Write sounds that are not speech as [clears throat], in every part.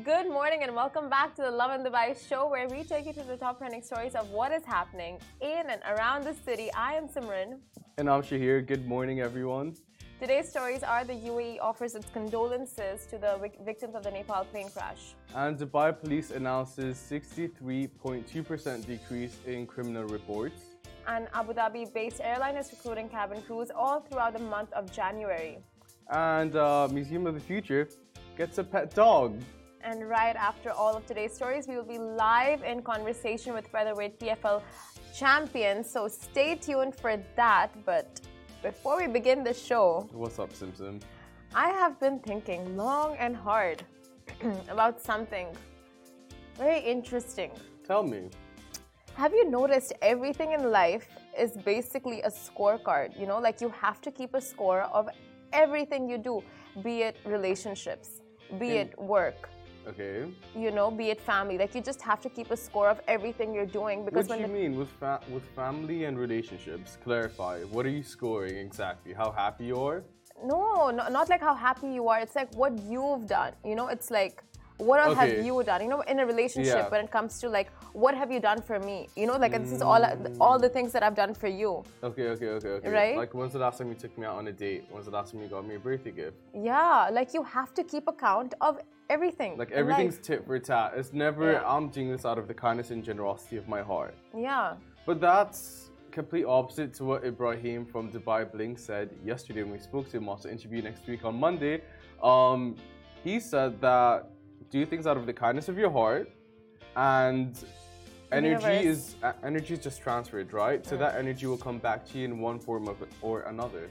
Good morning and welcome back to the Lovin Dubai show where we take you to the top trending stories of what is happening in and around the city. I am Simran. And I'm Shahir. Good morning, everyone. Today's stories are the UAE offers its condolences to the victims of the Nepal plane crash. And Dubai police announces 63.2% decrease in criminal reports. An Abu Dhabi based airline is recruiting cabin crews all throughout the month of January. And uh, Museum of the Future gets a pet dog. And right after all of today's stories, we will be live in conversation with featherweight PFL champion. So stay tuned for that. But before we begin the show, what's up, Simpson? I have been thinking long and hard [clears throat] about something very interesting. Tell me. Have you noticed everything in life is basically a scorecard? You know, like you have to keep a score of everything you do, be it relationships, be in, it work, Okay. You know, be it family. Like you just have to keep a score of everything you're doing because. What do you mean with fa- with family and relationships? Clarify. What are you scoring exactly? How happy you are? No, no, not like how happy you are. It's like what you've done. You know, it's like what okay. have you done? You know, in a relationship, yeah. when it comes to like, what have you done for me? You know, like mm. this is all all the things that I've done for you. Okay, okay, okay, okay. Right? Like, when's the last time you took me out on a date? When's the last time you got me a birthday gift? Yeah, like you have to keep account of everything. Like everything's tit for tat. It's never yeah. I'm doing this out of the kindness and generosity of my heart. Yeah. But that's complete opposite to what Ibrahim from Dubai Bling said yesterday when we spoke to him. Also, interview next week on Monday. Um, he said that do things out of the kindness of your heart and energy is uh, energy is just transferred right? So that energy will come back to you in one form of or another.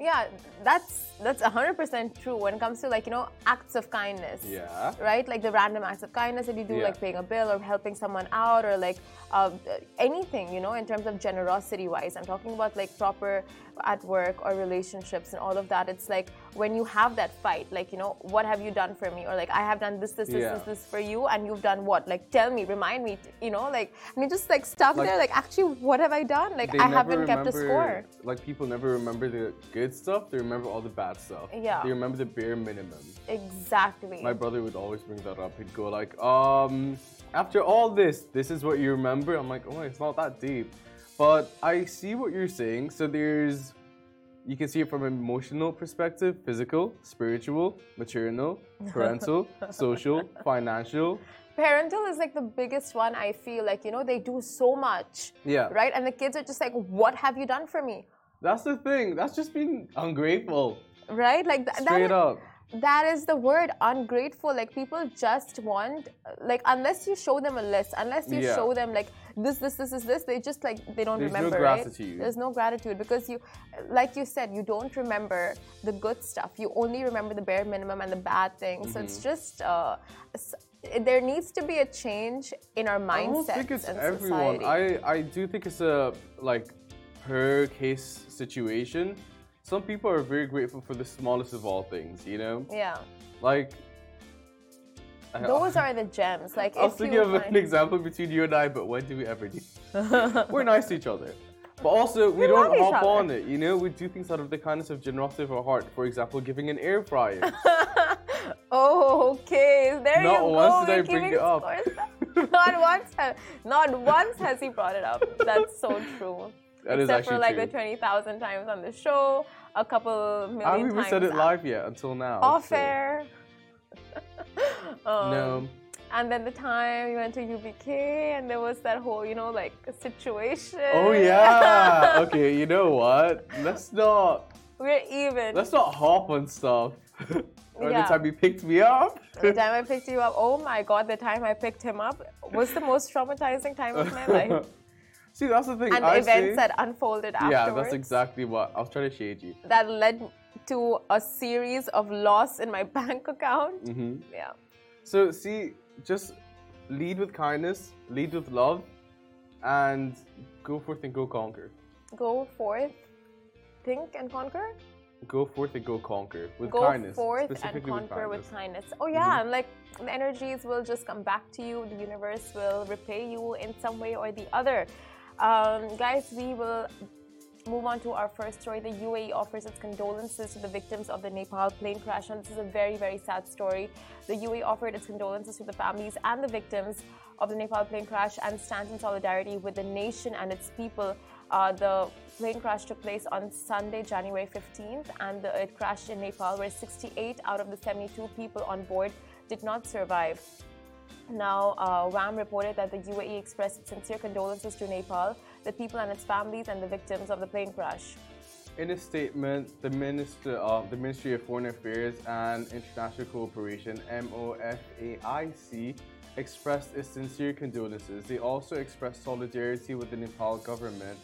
Yeah that's that's 100% true when it comes to like you know acts of kindness. Yeah. Right? Like the random acts of kindness that you do yeah. like paying a bill or helping someone out or like uh, anything you know in terms of generosity wise i'm talking about like proper at work or relationships and all of that it's like when you have that fight like you know what have you done for me? Or like i have done this this this yeah. this, this for you and you've done what? Like tell me remind me you know like and you just like stuck like, there like actually what have i done? Like i haven't remember, kept a score. like people never remember the good stuff they remember all the bad stuff. Yeah. They remember the bare minimum. Exactly. My brother would always bring that up. He'd go like um after all this this is what you remember? I'm like oh it's not that deep but I see what you're saying. So there's, you can see it from an emotional perspective, physical, spiritual, maternal, [laughs] parental, social, financial. Parental is like the biggest one I feel like, you know, they do so much. Yeah. Right? And the kids are just like, what have you done for me? That's the thing. That's just being ungrateful. Right? Like th- Straight that, up that is the word ungrateful like people just want like unless you show them a list unless you yeah. show them like this this this is this they just like they don't there's remember no gratitude. right there's no gratitude because you like you said you don't remember the good stuff you only remember the bare minimum and the bad things mm-hmm. so it's mm-hmm. just uh, there needs to be a change in our mindset I think it's everyone society. I I do think it's a like per case situation some people are very grateful for the smallest of all things, you know? Yeah. Like, those [laughs] are the gems. Like, I was thinking of an example between you and I, but when do we ever do? [laughs] We're nice to each other. But also, we, we don't hop on it, you know? We do things out of the kindness of generosity of our heart. For example, giving an air fryer. oh, [laughs] okay. There not you go. Not once did I bring it up. not once. Has, not once has he brought it up. That's so true. That Except for like true. the 20,000 times on the show, a couple million I haven't even said it live yet until now. Off so. air. [laughs] um, no. And then the time you went to UBK and there was that whole, you know, like situation. Oh yeah. [laughs] okay, you know what? Let's not. We're even. Let's not hop on stuff. [laughs] or yeah. the time you picked me up. the time I picked you up. Oh my god, the time I picked him up was the most traumatizing time of my life. See, that's the thing. And I events say, that unfolded afterwards. Yeah, that's exactly what I was trying to shade you. That led to a series of loss in my [laughs] bank account. Mm-hmm. Yeah. So, see, just lead with kindness, lead with love, and go forth and go conquer. Go forth, think and conquer? Go forth and go conquer with go kindness. Go forth and conquer with kindness. with kindness. Oh, yeah, mm-hmm. and like the energies will just come back to you, the universe will repay you in some way or the other. Um, guys, we will move on to our first story. The UAE offers its condolences to the victims of the Nepal plane crash. And this is a very, very sad story. The UAE offered its condolences to the families and the victims of the Nepal plane crash and stands in solidarity with the nation and its people. Uh, the plane crash took place on Sunday, January 15th, and the, it crashed in Nepal, where 68 out of the 72 people on board did not survive. Now, uh, WAM reported that the UAE expressed sincere condolences to Nepal, the people and its families, and the victims of the plane crash. In a statement, the, Minister, uh, the Ministry of Foreign Affairs and International Cooperation (MOFAIC) expressed its sincere condolences. They also expressed solidarity with the Nepal government,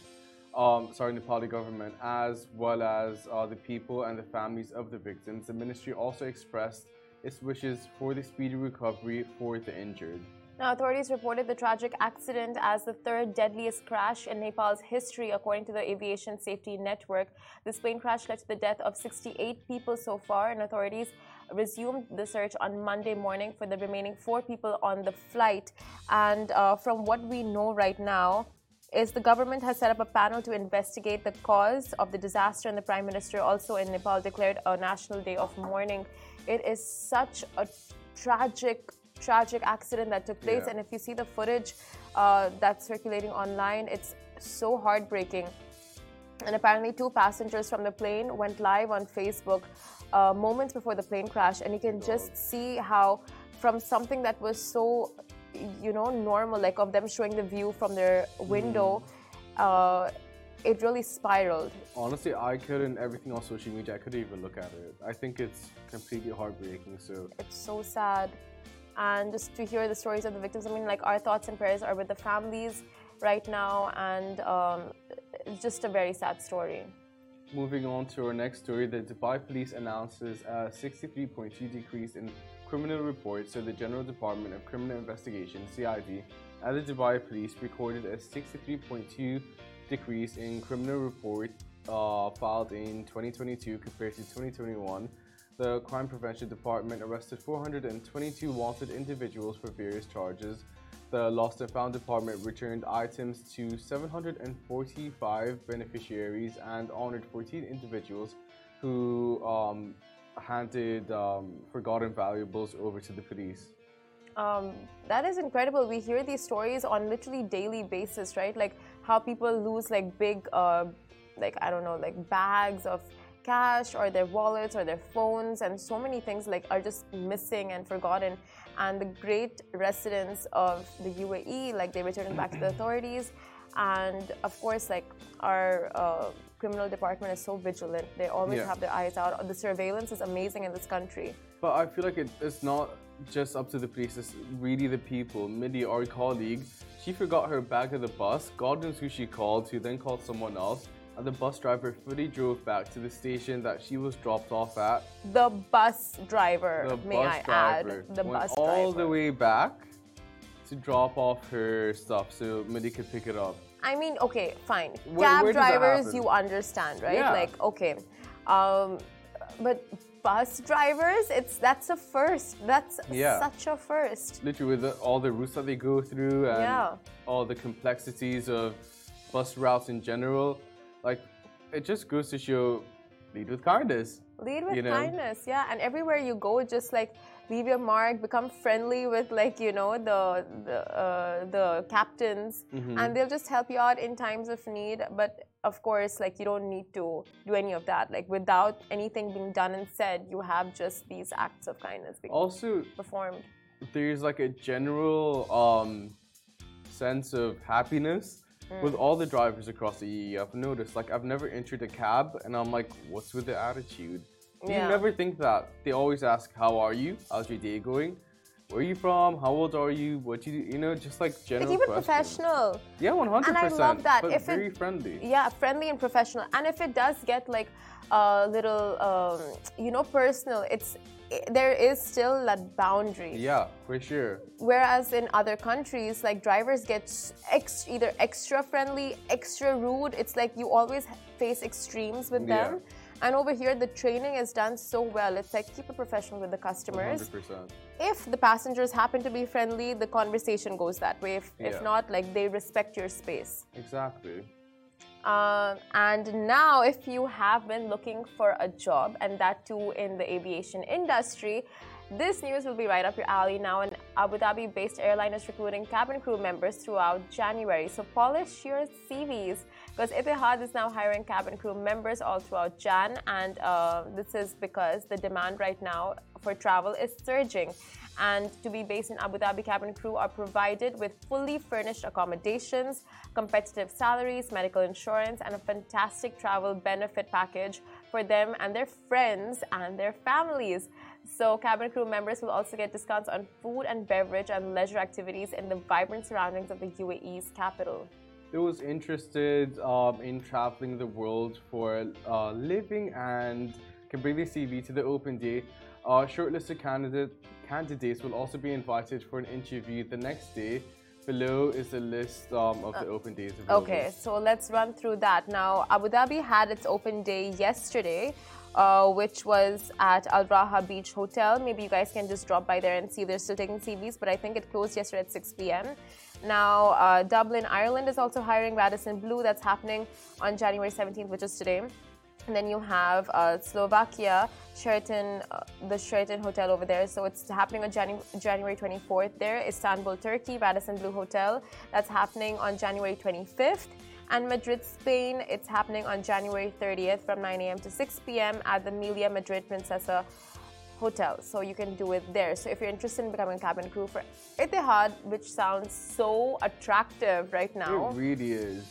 um, sorry, Nepali government, as well as uh, the people and the families of the victims. The ministry also expressed its wishes for the speedy recovery for the injured. Now, authorities reported the tragic accident as the third deadliest crash in Nepal's history, according to the Aviation Safety Network. This plane crash led to the death of 68 people so far, and authorities resumed the search on Monday morning for the remaining four people on the flight. And uh, from what we know right now, is the government has set up a panel to investigate the cause of the disaster, and the prime minister also in Nepal declared a national day of mourning. It is such a tragic, tragic accident that took place, Yeah. and if you see the footage uh, that's circulating online, it's so heartbreaking. And apparently, two passengers from the plane went live on Facebook uh, moments before the plane crash, and you can just see how, from something that was so, you know, normal, like of them showing the view from their window, uh, it really spiraled. Honestly, I couldn't, everything on social media, I couldn't even look at it. I think it's completely heartbreaking. So, It's so sad. And just to hear the stories of the victims, I mean, like, our thoughts and prayers are with the families right now, and um, it's just a very sad story. moving on to our next story, the Dubai police announces a 63.2 decrease in criminal reports. So, the General Department of Criminal Investigation, CID, and the Dubai police recorded a 63.2 decrease in criminal report uh, filed in 2022 compared to 2021. The Crime Prevention Department arrested 422 wanted individuals for various charges. The Lost and Found Department returned items to 745 beneficiaries and honored 14 individuals who um, handed um, forgotten valuables over to the police. Um, that is incredible. We hear these stories on literally daily basis, right? Like how people lose like big, uh, like I don't know, like bags of cash or their wallets or their phones, and so many things like are just missing and forgotten. And the great residents of the UAE, like they return back to the [clears throat] authorities, and of course, like our uh, criminal department is so vigilant. They always Yeah. have their eyes out. The surveillance is amazing in this country. But I feel like it, it's not just up to the police, it's really the people. Mindy, our colleague, she forgot her bag at the bus. God knows who she called, who then called someone else. And the bus driver fully drove back to the station that she was dropped off at. The bus driver, The may bus I driver add, the went bus all driver. All the way back to drop off her stuff so Mindy could pick it up. I mean, okay, fine. Where- Cab where drivers, you understand, right? Yeah. Like, okay, um, but bus drivers, it's that's a first. That's Yeah. such a first. literally with the, all the routes that they go through and Yeah. all the complexities of bus routes in general like it just goes to show lead with kindness Lead with You know? kindness, yeah. And everywhere you go, just like leave your mark, become friendly with like you know the the uh, the captains, Mm-hmm. and they'll just help you out in times of need. But of course, like you don't need to do any of that. Like without anything being done and said, you have just these acts of kindness being also performed. there's like a general um sense of happiness Mm. with all the drivers across the EE. I've noticed like I've never entered a cab and I'm like what's with the attitude you never think that they always ask how are you how's your day going where are you from how old are you what do you do you know just like They general keep it questions. professional. Yeah, one hundred percent. And I love that. But If it- very friendly. Yeah, friendly and professional. And if it does get like a little, um, you know, personal, it's there is still that boundary. Yeah, for sure. Whereas in other countries, like drivers get ex- either extra friendly, extra rude. It's like you always face extremes with Yeah. them. And over here, the training is done so well. It's like keep it professional with the customers. hundred percent. If the passengers happen to be friendly, the conversation goes that way. If, if not, like they respect your space. Exactly. Uh, and now, if you have been looking for a job, and that too in the aviation industry, this news will be right up your alley now. An Abu Dhabi based airline is recruiting cabin crew members throughout January. So polish your CVs because Etihad is now hiring cabin crew members all throughout Jan. And uh, this is because the demand right now for travel is surging. And to be based in Abu Dhabi, cabin crew are provided with fully furnished accommodations, competitive salaries, medical insurance, and a fantastic travel benefit package for them and their friends and their families. So, cabin crew members will also get discounts on food and beverage and leisure activities in the vibrant surroundings of the UAE's capital. Those interested um, in traveling the world for uh, living and can bring their CV to the open day. Uh, shortlisted candidate, candidates will also be invited for an interview the next day. Below is a list um, of the uh, open days. Available. Okay, so let's run through that. Now, Abu Dhabi had its open day yesterday uh, which was at Al Raha Beach Hotel. Maybe you guys can just drop by there and see they're still taking CVs, but I think it closed yesterday at 6 p.m. Now, uh, Dublin, Ireland is also hiring Radisson Blu. That's happening on January 17th, which is today. And then you have uh, Slovakia, Sheraton, uh, the Sheraton Hotel over there. So it's happening on Janu- January 24th there. Istanbul, Turkey, Radisson Blu Hotel. That's happening on January 25th and Madrid, Spain. It's happening on January 30th from 9 a.m. to 6 p.m. at the Melia Madrid Princesa Hotel. So you can do it there. So if you're interested in becoming cabin crew for Etihad, which sounds so attractive right now, it really is.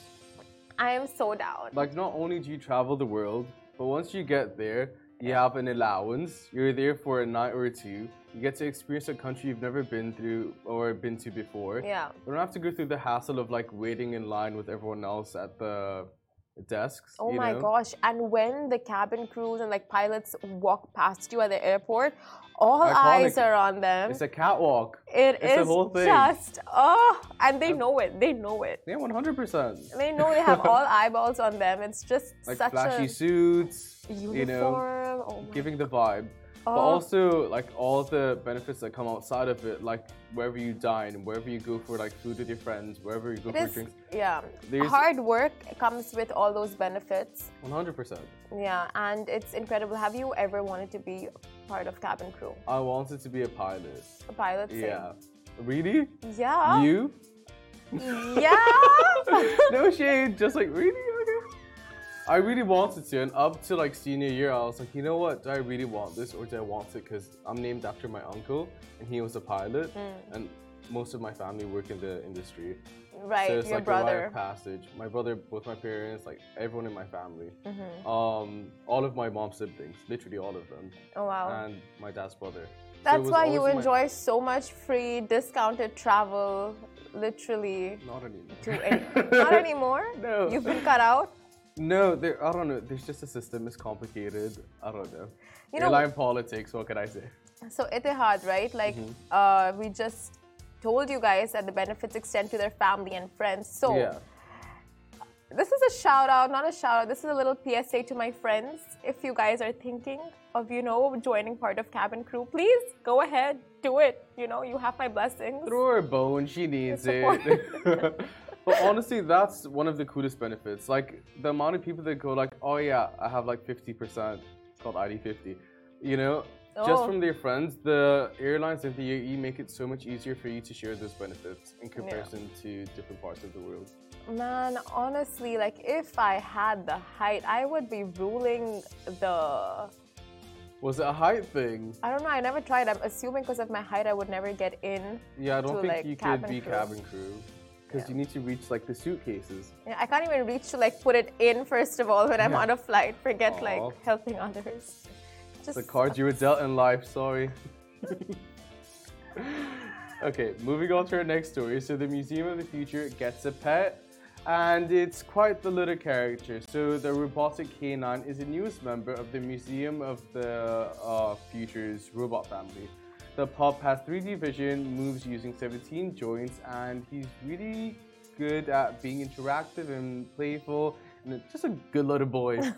I am so down. Like, not only do you travel the world, but once you get there, you have an allowance. You're there for a night or two. You get to experience a country you've never been through or been to before. Yeah. You don't have to go through the hassle of like waiting in line with everyone else at the desks. Oh my know? gosh. And when the cabin crews and like pilots walk past you at the airport, all Iconic. eyes are on them. It's a catwalk. It it's is whole thing. just oh, and they know it. They know it. Yeah, one hundred percent. They know they have all [laughs] eyeballs on them. It's just like such flashy a suits, uniform. You know, oh giving the vibe. Oh. But also, like all the benefits that come outside of it, like wherever you dine, wherever you go for like food with your friends, wherever you go it for is, drinks. Yeah, There's, hard work comes with all those benefits. One hundred percent. Yeah, and it's incredible. Have you ever wanted to be part of cabin crew? I wanted to be a pilot. A pilot. Same. Yeah. Really? Yeah. You? Yeah. [laughs] no shade. Just like really. I really wanted to, and up to like senior year, I was like, you know what? Do I really want this, or do I want it because I'm named after my uncle, and he was a pilot, mm. and most of my family work in the industry. Right, so it's your like brother. a rite of passage. My brother, both my parents, like everyone in my family, mm-hmm. um, all of my mom's siblings, literally all of them. Oh wow! And my dad's brother. That's so why you enjoy my... so much free discounted travel, literally. Not anymore. To [laughs] any... Not anymore. No. You've been cut out. No, there. I don't know. There's just a system. It's complicated. I don't know. You know, Airline politics. What can I say? So Etihad, right? Like, mm-hmm. uh, we just told you guys that the benefits extend to their family and friends. So. Yeah. This is a shout out, not a shout out. This is a little PSA to my friends. If you guys are thinking of, you know, joining part of cabin crew, please go ahead, do it. You know, you have my blessings. Throw her bone, she needs it. [laughs] but honestly, that's one of the coolest benefits. Like the amount of people that go like, oh yeah, I have like 50%. It's called ID50. You know, oh. just from their friends, the airlines and the UAE make it so much easier for you to share those benefits in comparison yeah. to different parts of the world. Man, honestly, like if I had the height, I would be ruling the. Was it a height thing? I don't know. I never tried. I'm assuming because of my height, I would never get in. Yeah, I don't to, think like, you could be crew. cabin crew because you need to reach like the suitcases. Yeah, I can't even reach to like put it in first of all when I'm on a flight. Forget like helping others. Just the cards you were dealt in life. Sorry. [laughs] okay, moving on to our next story. So the Museum of the Future gets a pet. And it's quite the little character. So the robotic canine is a newest member of the Museum of the uh, Future's robot family. The pup has 3D vision, moves using 17 joints, and he's really good at being interactive and playful, and just a good little boy. [laughs]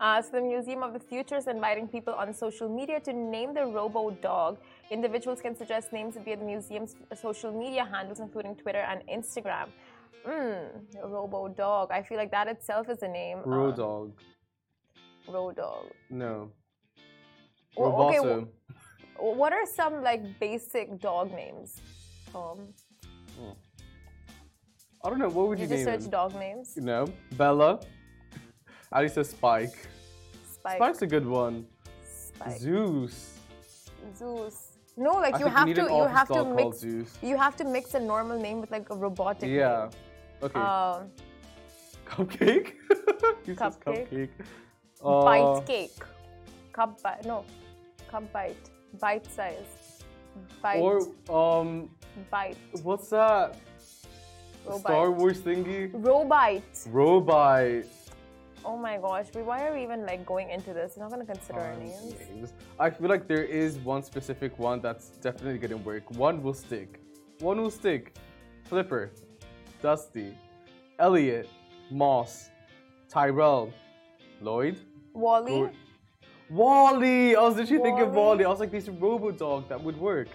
Uh, so the Museum of the Future is inviting people on social media to name their robo dog. Individuals can suggest names via the museum's social media handles, including Twitter and Instagram. Mm, Robo Dog. I feel like that itself is a name. Bro Uh, dog. Row Dog. No. Well, okay, Roboto. wh- What are some like basic dog names? Um, I don't know. What would you, you just search him? dog names. No. Bella. [laughs] Ali says Spike. Spike. Spike's a good one. Spike. Zeus. Zeus. No, like I you have to you have to mix Zeus. you have to mix a normal name with like a robotic Yeah. name. Okay. Um, [laughs] cupcake. Cupcake. cupcake. Uh, bite cake. Cup bite. No. Cup bite. Bite size. Bite. Or um, bite. what's that? Robite. Star Wars thingy. Robite. Robite. Oh my gosh. Why are we even like going into this? We're not gonna consider our names. names. I feel like there is one specific one that's definitely gonna work. One will stick. One will stick. Flipper, Dusty, Elliot, Moss, Tyrell, Lloyd, Wally. Wally. I was literally thinking of Wally? I was like, this Robo Dog that would work.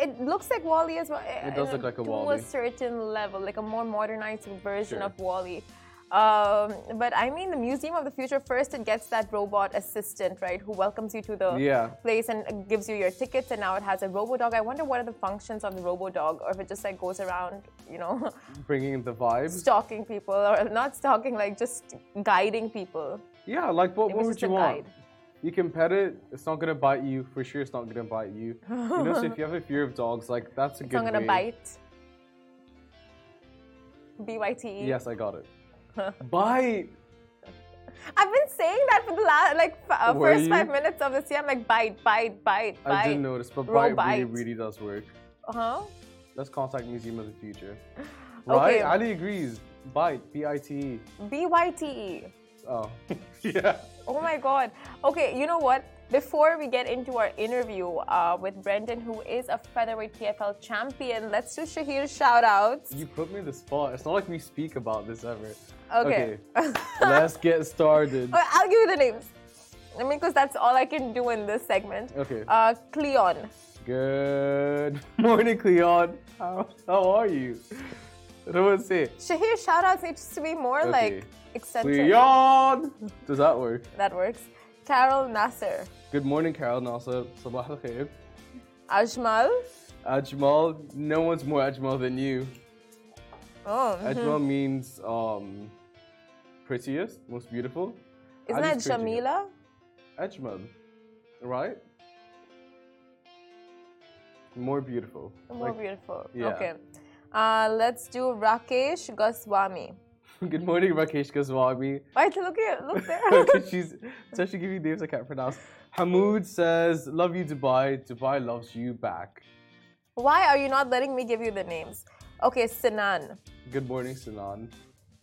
It looks like Wally as well. It does look like a Wally. to a certain level, like a more modernized version Sure. of Wally. Um, but I mean, the Museum of the Future first it gets that robot assistant, right, who welcomes you to the Yeah. place and gives you your tickets, and now it has a robo dog. I wonder what are the functions of the robo dog, or if it just like goes around, you know, [laughs] Bringing the vibes. stalking people, or not stalking, like just guiding people. Yeah, like what, what would you want? guide. You can pet it. It's not gonna bite you. For sure, it's not gonna bite you. [laughs] You know, so if you have a fear of dogs, like that's a It's good not gonna way. bite. B Y T E. Yes, I got it. [laughs] bite. I've been saying that for the last like uh, first you? five minutes of this year. I'm like bite, bite, bite, bite. I didn't notice, but Roll bite really, really does work. Uh huh? Let's contact Museum of the Future. [laughs] Okay. Right? Ali agrees. Bite. B I T E. B Y T E. Oh. [laughs] yeah. Oh my god. Okay, you know what? Before we get into our interview uh, with Brendan, who is a featherweight PFL champion, let's do Shahir shout outs. You put me in the spot. It's not like we speak about this ever. Okay. [laughs] Let's get started. Okay, I'll give you the names. I mean, because that's all I can do in this segment. Okay. Uh, Cleon. Good [laughs] morning, Cleon. How, how are you? I don't want to say. Shahir shout outs needs to be more Okay. like eccentric. Cleon! Does that work? That works. Carol Nasser. Good morning, Carol Nasser. Sabah al khair. Ajmal. Ajmal. No one's more Ajmal than you. Oh, mhm. Ajmal means um, prettiest, most beautiful. Isn't that it. Jamila? Ajmal, right? More beautiful. More Like- beautiful. yeah. Okay. Uh, let's do Rakesh Goswami. [laughs] Good morning, Rakesh Goswami. Wait, look here, look there. [laughs] [laughs] She's it's actually giving names I can't pronounce. Hamoud says, "Love you, Dubai. Dubai loves you back." Why are you not letting me give you the names? Okay, Sinan. Good morning, Sinan.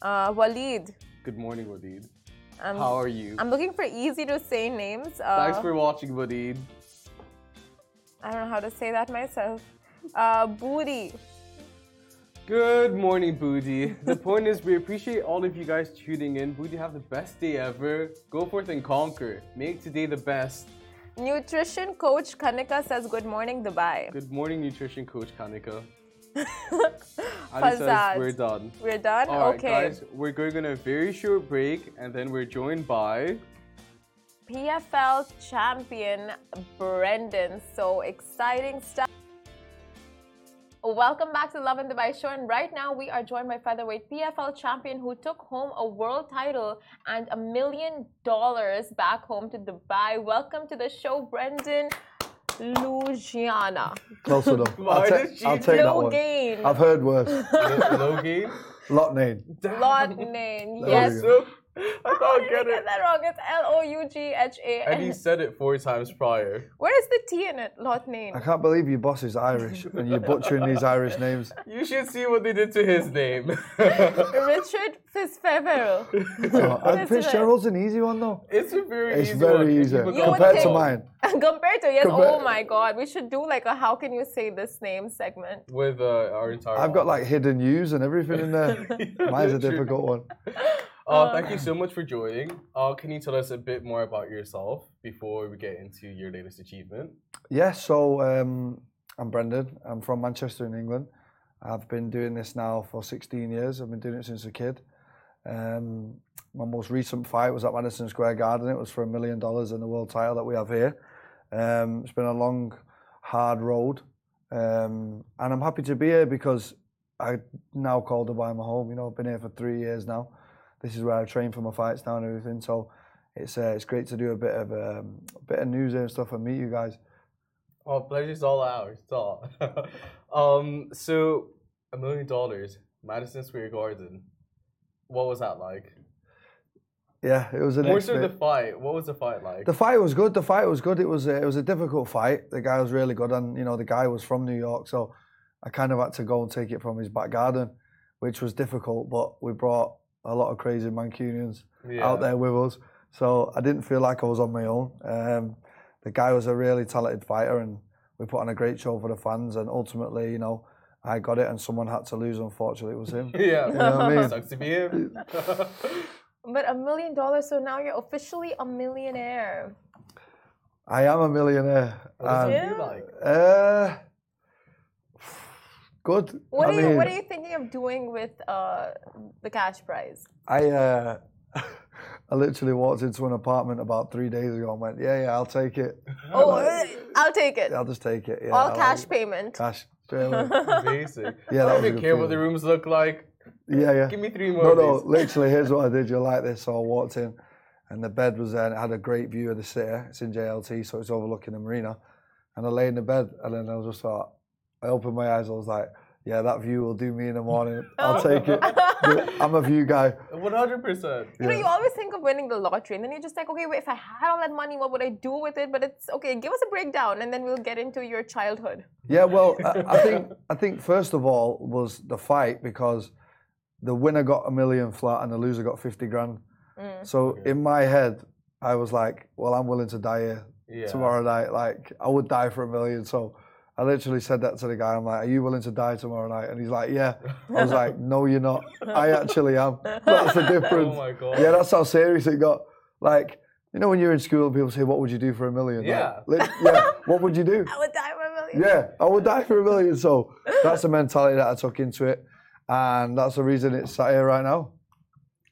Uh, Walid. Good morning, Wadid. Um, How are you? I'm looking for easy to say names. Uh, Thanks for watching, Wadid. I don't know how to say that myself. Uh, Booty. Good morning, Booty. The point is, we appreciate all of you guys tuning in. Booty, have the best day ever. Go forth and conquer. Make today the best. Nutrition coach Kanika says, Good morning, Dubai. Good morning, nutrition coach Kanika. [laughs] Ali says we're done. We're done? All right, okay. guys, we're going on a very short break, and then we're joined by. PFL champion Brendan. So exciting stuff. Welcome back to Lovin Dubai show. And right now we are joined by featherweight PFL champion who took home a world title and a million dollars back home to Dubai. Welcome to the show, Brendan Lugiana. Close enough. [laughs] Why I'll, ta- she I'll take that Low one. gain. I've heard worse. [laughs] Logan. Lotnane. Lot name. There Yes. We So, I How thought I get get it. that wrong? It's L O U G H A And he said it four times prior. Where is the T in it? Lot name. I can't believe your boss is Irish and you're butchering these Irish names. [laughs] You should see what they did to his name. [laughs] Richard Fitzgerald. [laughs] Oh, and Fitzgerald's an easy one though. it's a very It's easy very one. easy You don't compared to think- mine. Compared to yes, Compare- oh my god, we should do like a how can you say this name segment. With uh, our entire. I've got like hidden news and everything in there. Mine's a difficult one. Uh, thank you so much for joining. Uh, can you tell us a bit more about yourself before we get into your latest achievement? Yes, so um, I'm Brendan. I'm from Manchester in England. I've been doing this now for 16 years. I've been doing it since a kid. Um, my most recent fight was at Madison Square Garden. It was for a million dollars in the world title that we have here. Um, it's been a long, hard road, um, and I'm happy to be here because I now call Dubai my home. You know, I've been here for three years now. This is where I train for my fights now and everything. So it's uh, it's great to do a bit of um, a bit of news and stuff and meet you guys. Oh, pleasure's all ours. It's all. [laughs] um, so a million dollars, Madison Square Garden. What was that like? Yeah, it was an More so the fight. What was the fight like? The fight was good. The fight was good. It was a, it was a difficult fight. The guy was really good, and you know the guy was from New York, so I kind of had to go and take it from his back garden, which was difficult. But we brought a lot of crazy Mancunians Yeah. out there with us, so I didn't feel like I was on my own. Um, the guy was a really talented fighter, and we put on a great show for the fans. And ultimately, you know, I got it, and someone had to lose. Unfortunately, it was him. [laughs] yeah. know what I mean? Sucks to be him. [laughs] But a million dollars, so now you're officially a millionaire. I am a millionaire. what does and, it feel like? Uh, good. What I are you mean, What are you thinking of doing with uh, the cash prize? I uh, [laughs] I literally walked into an apartment about three days ago and went, yeah, yeah, I'll take it. Oh, [laughs] uh, [laughs] I'll take it. I'll just take it. Yeah, All I'll- cash payment. Cash. straight. Basic. Yeah, that I was a don't good care what the rooms look like. yeah, yeah. Give me three more. No, no, these. literally, here's what I did. You're like this. So I walked in, and the bed was there, and it had a great view of the city. It's in JLT, so it's overlooking the marina. And I lay in the bed, and then I just thought, I opened my eyes. I was like, yeah, that view will do me in the morning. [laughs] I'll take it. [laughs] I'm a view guy. One hundred percent. You know, you always think of winning the lottery, and then you're just like, okay, wait, if I had all that money, what would I do with it? But it's okay. Give us a breakdown, and then we'll get into your childhood. Yeah, well, I, I think I think first of all was the fight because the winner got a million flat and the loser got fifty grand. Mm. So in my head, I was like, well, I'm willing to die here Yeah. tomorrow night. Like I would die for a million. So I literally said that to the guy. I'm like, are you willing to die tomorrow night? And he's like, yeah. I was like, no, you're not. I actually am. That's the difference. Oh my god. Yeah, that's how serious it got. Like. You know when you're in school people say, "What would you do for a million? Like, Yeah. lit- yeah. What would you do? I would die for a million. Yeah, I would die for a million. So that's the mentality that I took into it, and that's the reason it's sat here right now.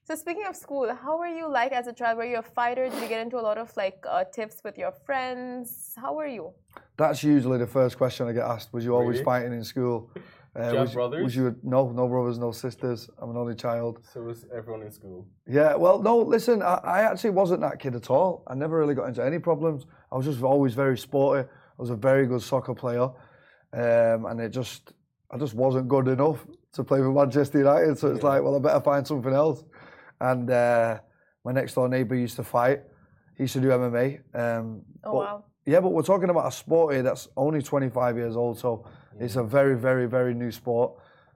So speaking of school, how were you like as a child? Were you a fighter? Did you get into a lot of like uh, tips with your friends? How were you? That's usually the first question I get asked. Was you always Really? fighting in school? Uh, was, brothers? Was you no, no brothers, no sisters? I'm an only child. So was everyone in school? Yeah, well, no, listen, I, I actually wasn't that kid at all. I never really got into any problems. I was just always very sporty. I was a very good soccer player, um, and it just, I just wasn't good enough to play for Manchester United. So it's Yeah. like, well, I better find something else. And uh, my next door neighbour used to fight. He used to do MMA. Um, Oh but- wow. yeah, but we're talking about a sport here that's only 25 years old, so it's a very, very, very new sport.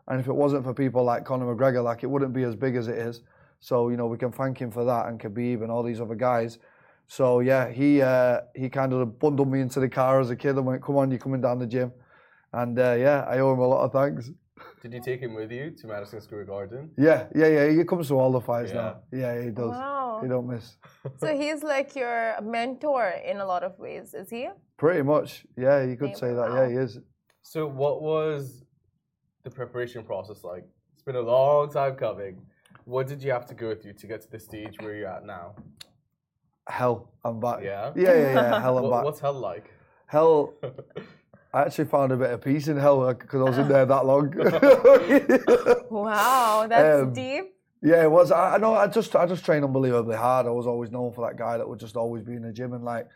And if it wasn't for people like Conor McGregor, like it wouldn't be as big as it is. So you know we can thank him for that, and Khabib and all these other guys. So yeah, he uh, he kind of bundled me into the car as a kid and went, "Come on, you're coming down the gym," and uh, yeah, I owe him a lot of thanks. Did you take him with you to Madison Square Garden? Yeah, yeah, yeah. He comes to all the fights Yeah. now. Yeah, he does. Wow. He don't miss. So he's like your mentor in a lot of ways, is he? Pretty much. Yeah, you could Yeah, say that. wow. Yeah, he is. So what was the preparation process like? It's been a long time coming. What did you have to go through to get to the stage where you're at now? Hell, I'm back. Yeah. Yeah, yeah, yeah. Hell, I'm What- back. what's hell like? Hell, [laughs] I actually found a bit of peace in hell because I was in there that long. [laughs] [laughs] Wow, that's Um, deep. yeah, it was. I, I know. I just, I just trained unbelievably hard. I was always known for that guy that would just always be in the gym and like,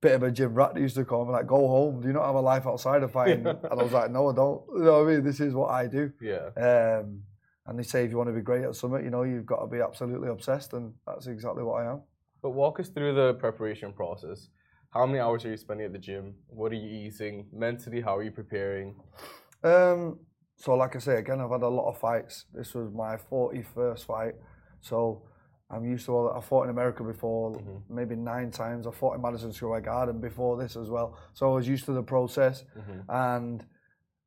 bit of a gym rat. They used to call me like, "Go home. Do you not have a life outside of fighting?" [laughs] and I was like, "No, I don't. You know what I mean? This is what I do." Yeah. Um, and they say if you want to be great at something, you know, you've got to be absolutely obsessed, and that's exactly what I am. But walk us through the preparation process. How many hours are you spending at the gym? What are you eating? Mentally, how are you preparing? Um, so like I say again, I've had a lot of fights. This was my 41st fight, so I'm used to all. I fought in America before, maybe nine times. I fought in Madison Square Garden before this as well, so I was used to the process. And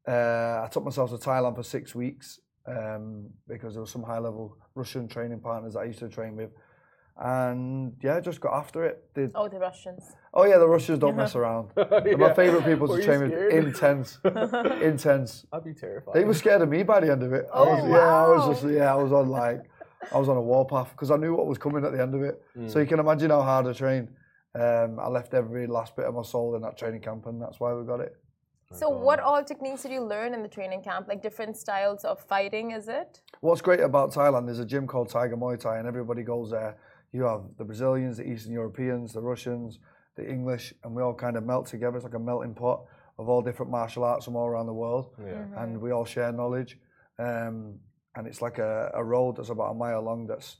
uh, I took myself to Thailand for six weeks um, because there was some high-level Russian training partners that I used to train with, and yeah, just got after it. Did, Oh, the Russians. oh yeah, the Russians don't [laughs] mess around. [laughs] They're my favorite people Were to train with. Intense, [laughs] intense. I'd be terrified. They were scared of me by the end of it. I Oh, was, Yeah, I was just yeah, I was on like I was on a warpath because I knew what was coming at the end of it. Mm. So you can imagine how hard I trained. Um, I left every last bit of my soul in that training camp, and that's why we got it. So, what all techniques did you learn in the training camp? Like different styles of fighting, is it? What's great about Thailand, is a gym called Tiger Muay Thai, and everybody goes there. You have the Brazilians, the Eastern Europeans, the Russians, the English, and we all kind of melt together. It's like a melting pot of all different martial arts from all around the world, Yeah. and we all share knowledge. Um, and it's like a, a road that's about a mile long. That's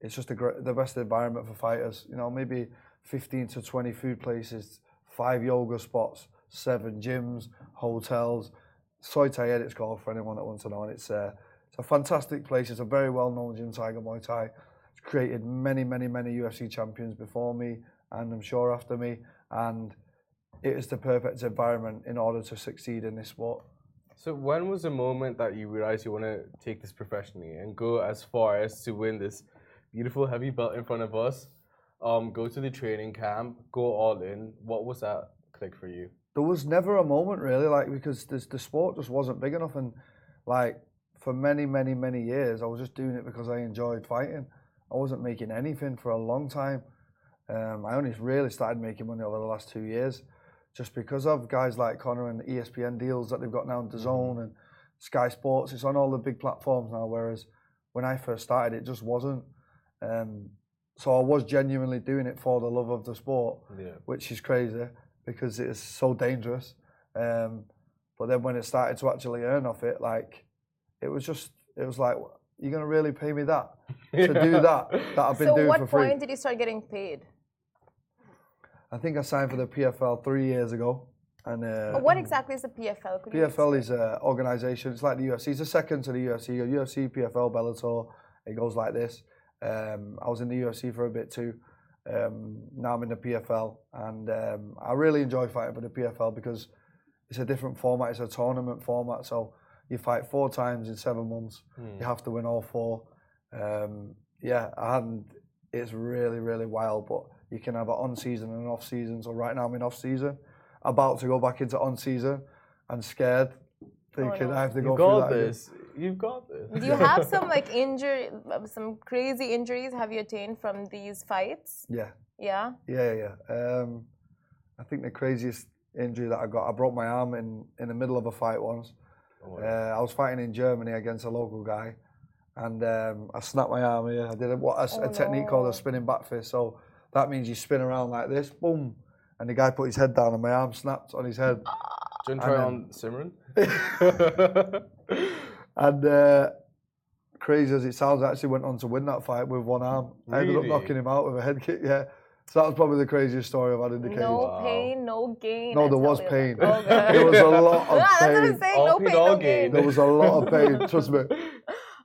it's just a great, the best environment for fighters. You know, maybe 15 to 20 food places, five yoga spots, seven gyms, hotels. Soy Thai it's called for anyone that wants to know. And it's, uh, it's a fantastic place. It's a very well known gym, Tiger Muay Thai. Created many, many, many UFC champions before me and I'm sure after me. And it is the perfect environment in order to succeed in this sport. So when was the moment that you realized you want to take this professionally and go as far as to win this beautiful heavy belt in front of us? Um, go to the training camp, go all in. What was that click for you? there was never a moment really like because this, the sport just wasn't big enough and like for many many many years i was just doing it because i enjoyed fighting i wasn't making anything for a long time um, i only really started making money over the last two years just because of guys like Conor and the espn deals that they've got now in DAZN and sky sports it's on all the big platforms now whereas when i first started it just wasn't um, so i was genuinely doing it for the love of the sport Yeah. which is crazy because it is so dangerous. Um, but then when it started to actually earn off it, like it was just, it was like, you're gonna really pay me that [laughs] to do that that I've been so, doing what for free. So what point did you start getting paid? I think I signed for the PFL three years ago, and uh, But what exactly is the PFL? Could you PFL is an organisation. It's like the UFC. It's the second to the UFC. You got UFC, PFL, Bellator. It goes like this. Um, I was in the UFC for a bit too. Um, now I'm in the PFL, and um, I really enjoy fighting for the PFL because it's a different format. It's a tournament format, so you fight four times in seven months. You have to win all four. Um, yeah, and it's really, really wild. But you can have an on season and an off season. So right now I'm in off season, about to go back into on season, and scared, thinking no. I have to You go through got that again. this. You've got this. Do you have some [laughs] like injury, some crazy injuries have you attained from these fights? Yeah, Yeah. yeah, yeah. Um, I think the craziest injury that I got, I broke my arm in in the middle of a fight once. Oh, Uh, I was fighting in Germany against a local guy, and um, I snapped my arm here. I did a, what a, s- a Oh, technique called a spinning back fist. So that means you spin around like this, boom, and the guy put his head down, and my arm snapped on his head. Do you want to try And on Simran? [laughs] And uh, crazy as it sounds, I actually went on to win that fight with one arm. I ended up knocking him out with a head kick. Yeah, so that was probably the craziest story I've had in the cage. No Wow. pain, no gain. No, there was you. pain. Okay. [laughs] There was a lot of Yeah, [laughs] that's what I'm pain. saying. No pain, pain, no gain. gain. There was a lot of pain. [laughs] Trust me.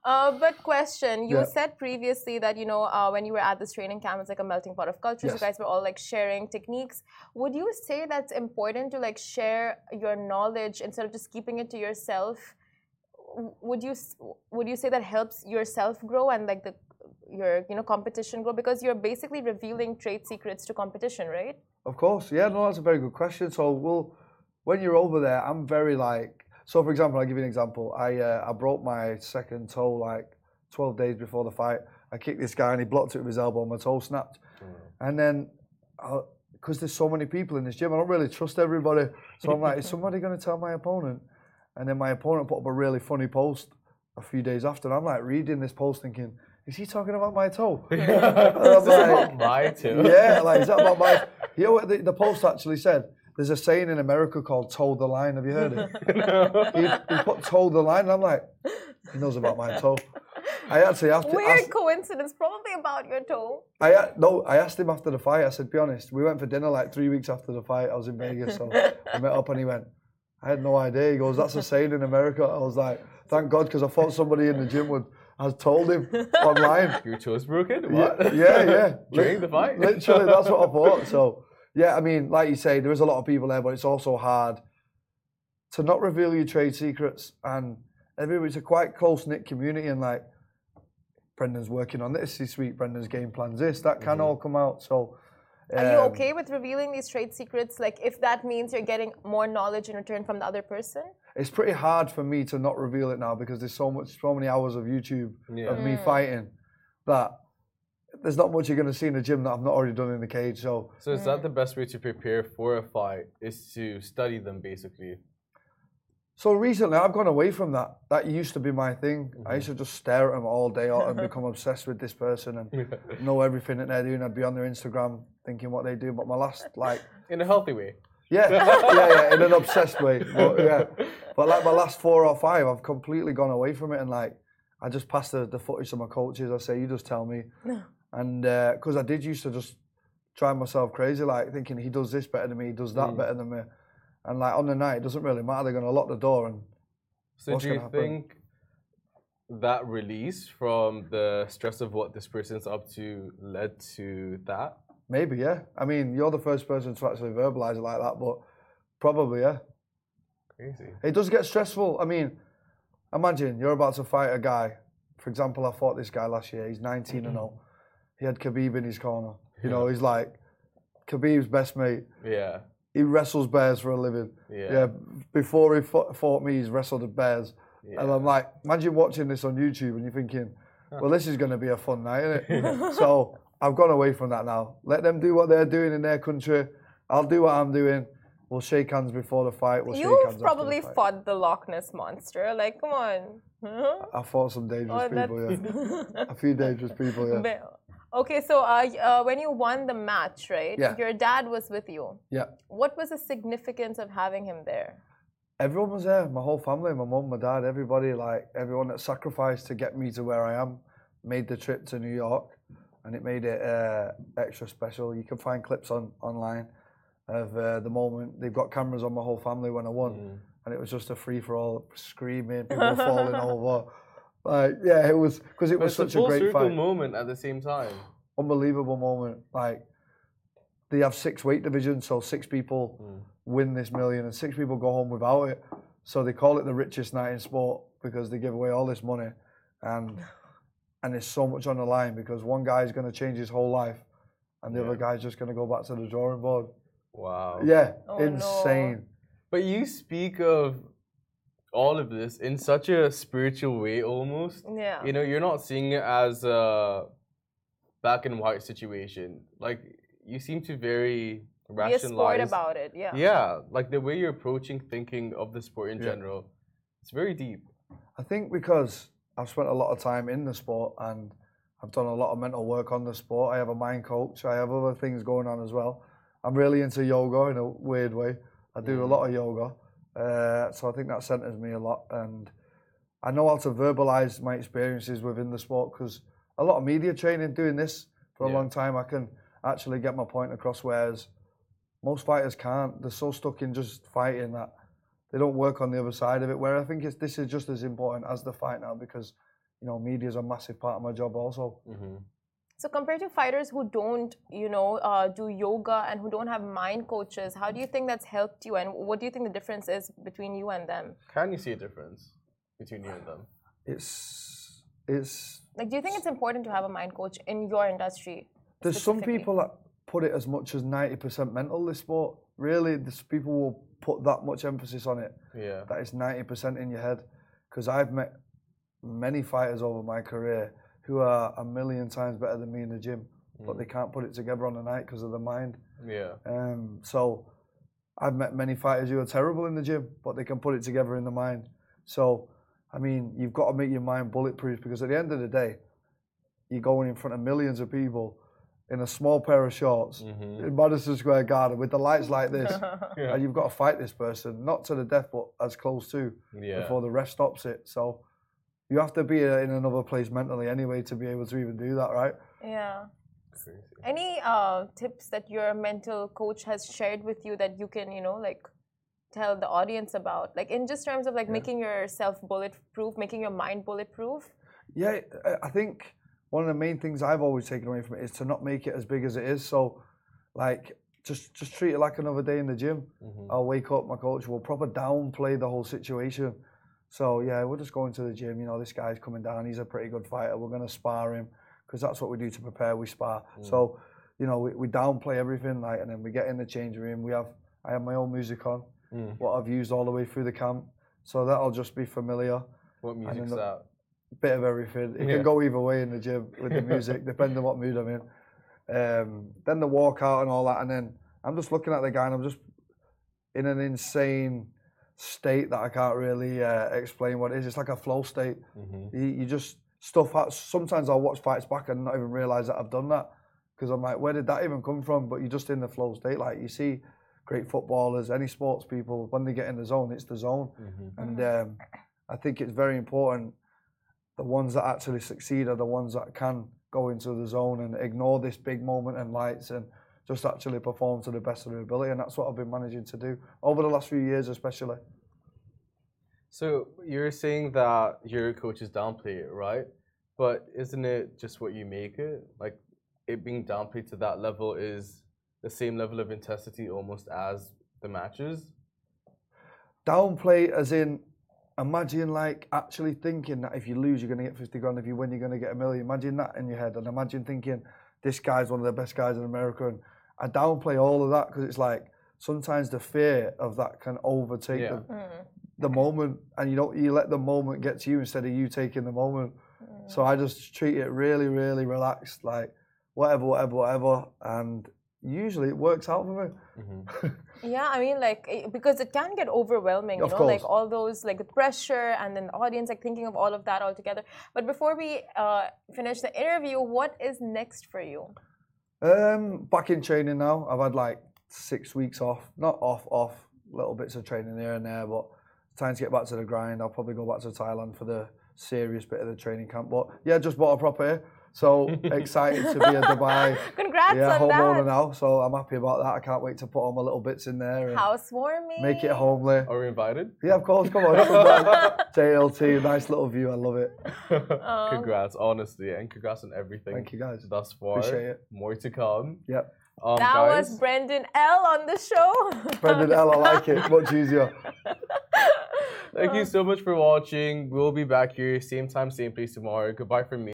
Uh, but question, you Yeah. said previously that you know uh, when you were at this training camp, it's like a melting pot of cultures. You guys were all like sharing techniques. Would you say that's important to like share your knowledge instead of just keeping it to yourself? Would you would you say that helps yourself grow and like the your you know competition grow because you're basically revealing trade secrets to competition, right? Of course, yeah, no, that's a very good question. So, well, when you're over there, I'm very like. So, for example, I'll give you an example. I uh, I broke my second toe like 12 days before the fight. I kicked this guy and he blocked it with his elbow, and my toe snapped. And then, because there's so many people in this gym, I don't really trust everybody. So I'm like, is [laughs] somebody going to tell my opponent? And then my opponent put up a really funny post a few days after. And I'm like reading this post thinking, is he talking about my toe? [laughs] [laughs] And I'm like, My too. yeah, like is that about my? [laughs] You know what the, the post actually said? There's a saying in America called "toe the line." Have you heard it? he, he put "toe the line," and I'm like, he knows about my toe. I actually have to Weird ask, coincidence, probably about your toe. I a- no, I asked him after the fight. I said, "Be honest." We went for dinner like three weeks after the fight. I was in Vegas, so we met up, and he went, "I had no idea." He goes, "That's a saying in America." I was like, "Thank God," because I thought somebody in the gym would has told him [laughs] online. Your toe's broken? Yeah, What? yeah, yeah. [laughs] During the fight? [laughs] Literally, that's what I thought. So, yeah, I mean, like you say, there is a lot of people there, but it's also hard to not reveal your trade secrets. And everybody's a quite close knit community, and like Brendan's working on this this week. Brendan's game plans this. That can Mm-hmm. all come out. So. Are you um, okay with revealing these trade secrets? Like, if that means you're getting more knowledge in return from the other person? It's pretty hard for me to not reveal it now because there's so much, so many hours of YouTube Yeah. of me fighting that there's not much you're going to see in the gym that I've not already done in the cage. So So is that the best way to prepare for a fight? Is to study them basically? So recently, I've gone away from that. That used to be my thing. I used mm-hmm. to just stare at them all day and [laughs] become obsessed with this person and know everything that they're doing. I'd be on their Instagram thinking what they do. But my last, like, [laughs] In a healthy way. yeah, yeah, yeah, in an obsessed way. But yeah, [laughs] but like my last four or five, I've completely gone away from it and like, I just pass the, the footage to my coaches. I say, you just tell me. And uh, because I did used to just drive myself crazy, like thinking he does this better than me, he does that mm. better than me. And like on the night, it doesn't really matter. They're going to lock the door and So do you think that release from the stress of what this person's up to led to that? maybe, yeah. I mean, you're the first person to actually verbalize it like that, but probably, yeah. Crazy. It does get stressful. I mean, imagine you're about to fight a guy. For example, I fought this guy last year. He's 19 and 0. He had Khabib in his corner. You know, he's like Khabib's best mate. Yeah. He wrestles bears for a living. Yeah. before he fought, fought me, he's wrestled bears. And I'm like, imagine watching this on YouTube and you're thinking, well, this is going to be a fun night, isn't it? [laughs] so I've gone away from that now. Let them do what they're doing in their country. I'll do what I'm doing. We'll shake hands before the fight. We'll shake hands You've after probably the fight. fought the Loch Ness monster. Like, come on. Huh? I fought some dangerous Oh, people, yeah. [laughs] a few dangerous people, yeah. Well, Okay, so uh, uh, when you won the match, right? Yeah. Your dad was with you. Yeah. What was the significance of having him there? Everyone was there, my whole family, my mum, my dad, everybody, like everyone that sacrificed to get me to where I am, made the trip to New York, and it made it uh, extra special. You can find clips on online of uh, the moment. They've got cameras on my whole family when I won, and it was just a free for all, screaming, people falling [laughs] over. Like, yeah, it was because it But was it's a such a great fight, moment at the same time. unbelievable moment. Like they have six weight divisions, so six people mm. win this million, and six people go home without it. So they call it the richest night in sport because they give away all this money, and and there's so much on the line because one guy is going to change his whole life, and the other guy's just going to go back to the drawing board. Wow. Yeah, Oh, no. insane. But you speak of all of this in such a spiritual way almost. Yeah. You know, you're not seeing it as a black and white situation. Like you seem to very Be a rationalize. sport about it. Yeah. Yeah, like the way you're approaching thinking of the sport in Yeah. general, it's very deep. I think because I've spent a lot of time in the sport and I've done a lot of mental work on the sport. I have a mind coach. I have other things going on as well. I'm really into yoga in a weird way. I do a mm. lot of yoga, Uh, so I think that centers me a lot. And I know how to verbalize my experiences within the sport because a lot of media training doing this for a Yeah. long time. I can actually get my point across, whereas most fighters can't. They're so stuck in just fighting that they don't work on the other side of it. Where I think it's, this is just as important as the fight now because you know media is a massive part of my job also. Mm-hmm. So compared to fighters who don't, you know, uh, do yoga and who don't have mind coaches, how do you think that's helped you? And what do you think the difference is between you and them? Can you see a difference between you and them? It's it's Like, do you think it's important to have a mind coach in your industry? there's some people that put it as much as ninety percent mental. This sport really, this people will put that much emphasis on it. Yeah. that it's 90% in your head. Because I've met many fighters over my career who are a million times better than me in the gym, but they can't put it together on the night because of the mind. Yeah. Um, so I've met many fighters who are terrible in the gym, but they can put it together in the mind. So, I mean, you've got to make your mind bulletproof because at the end of the day, you're going in front of millions of people in a small pair of shorts in Madison Square Garden with the lights like this, [laughs] Yeah. and you've got to fight this person, not to the death, but as close to Yeah. before the ref stops it. So you have to be uh, in another place mentally anyway to be able to even do that, right? Yeah. Any uh, tips that your mental coach has shared with you that you can, you know, like tell the audience about? Like in just terms of like making yourself bulletproof, making your mind bulletproof? Yeah, I- I think one of the main things I've always taken away from it is to not make it as big as it is. So, like, just just treat it like another day in the gym. I'll wake up, my coach will proper downplay the whole situation. So yeah, we're just going to the gym. You know, this guy's coming down. He's a pretty good fighter. We're going to spar him because that's what we do to prepare. We spar. Mm. So you know, we, we downplay everything, like, and then we get in the changing room. We have I have my own music on, Mm. what I've used all the way through the camp. So that'll just be familiar. What music's the- that? Bit of everything. It Yeah. can go either way in the gym with the music, [laughs] depending on what mood I'm in. Um, then the walkout and all that, and then I'm just looking at the guy and I'm just in an insane state that I can't really uh, explain what it is. It's like a flow state. Mhm. You, you just stuff. Sometimes I'll watch fights back and not even realize that I've done that because I'm like, where did that even come from? But you're just in the flow state. Like you see, great footballers, any sports people, when they get in the zone, it's the zone. Mhm. And um, I think it's very important. The ones that actually succeed are the ones that can go into the zone and ignore this big moment and lights and just actually perform to the best of their ability. And that's what I've been managing to do over the last few years, especially. So you're saying that your coaches downplay it, right? But isn't it just what you make it? Like it being downplayed to that level is the same level of intensity almost as the matches. Downplay as in imagine like actually thinking that if you lose you're going to get 50 grand if you win you're going to get a million imagine that in your head and imagine thinking this guy's one of the best guys in america and i downplay all of that because it's like sometimes the fear of that can overtake Yeah. the, the moment and you don't you let the moment get to you instead of you taking the moment so i just treat it really really relaxed like whatever whatever whatever and usually it works out for me Mhm. [laughs] Yeah, I mean, like because it can get overwhelming, you Of know, like all those like the pressure and then the audience like thinking of all of that all together. But before we uh, finish the interview, what is next for you? Um, back in training now. I've had like six weeks off. Not off, off. Little bits of training here and there, but time to get back to the grind. I'll probably go back to Thailand for the serious bit of the training camp. But yeah, just bought a proper. So excited to be a [laughs] Dubai Congrats yeah, on homeowner that. now. So I'm happy about that. I can't wait to put all my little bits in there and Housewarming. make it homely. Are we invited? Yeah, of course. Come on, come down. [laughs] JLT, nice little view. I love it. congrats, honestly, and congrats on everything. Thank you, guys. Thus far, Appreciate it. more to come. Yep. Um, That guys, was Brendan L on the show. Brendan L, I like it. Much easier. [laughs] Thank you so much for watching. We'll be back here, same time, same place tomorrow. Goodbye from me.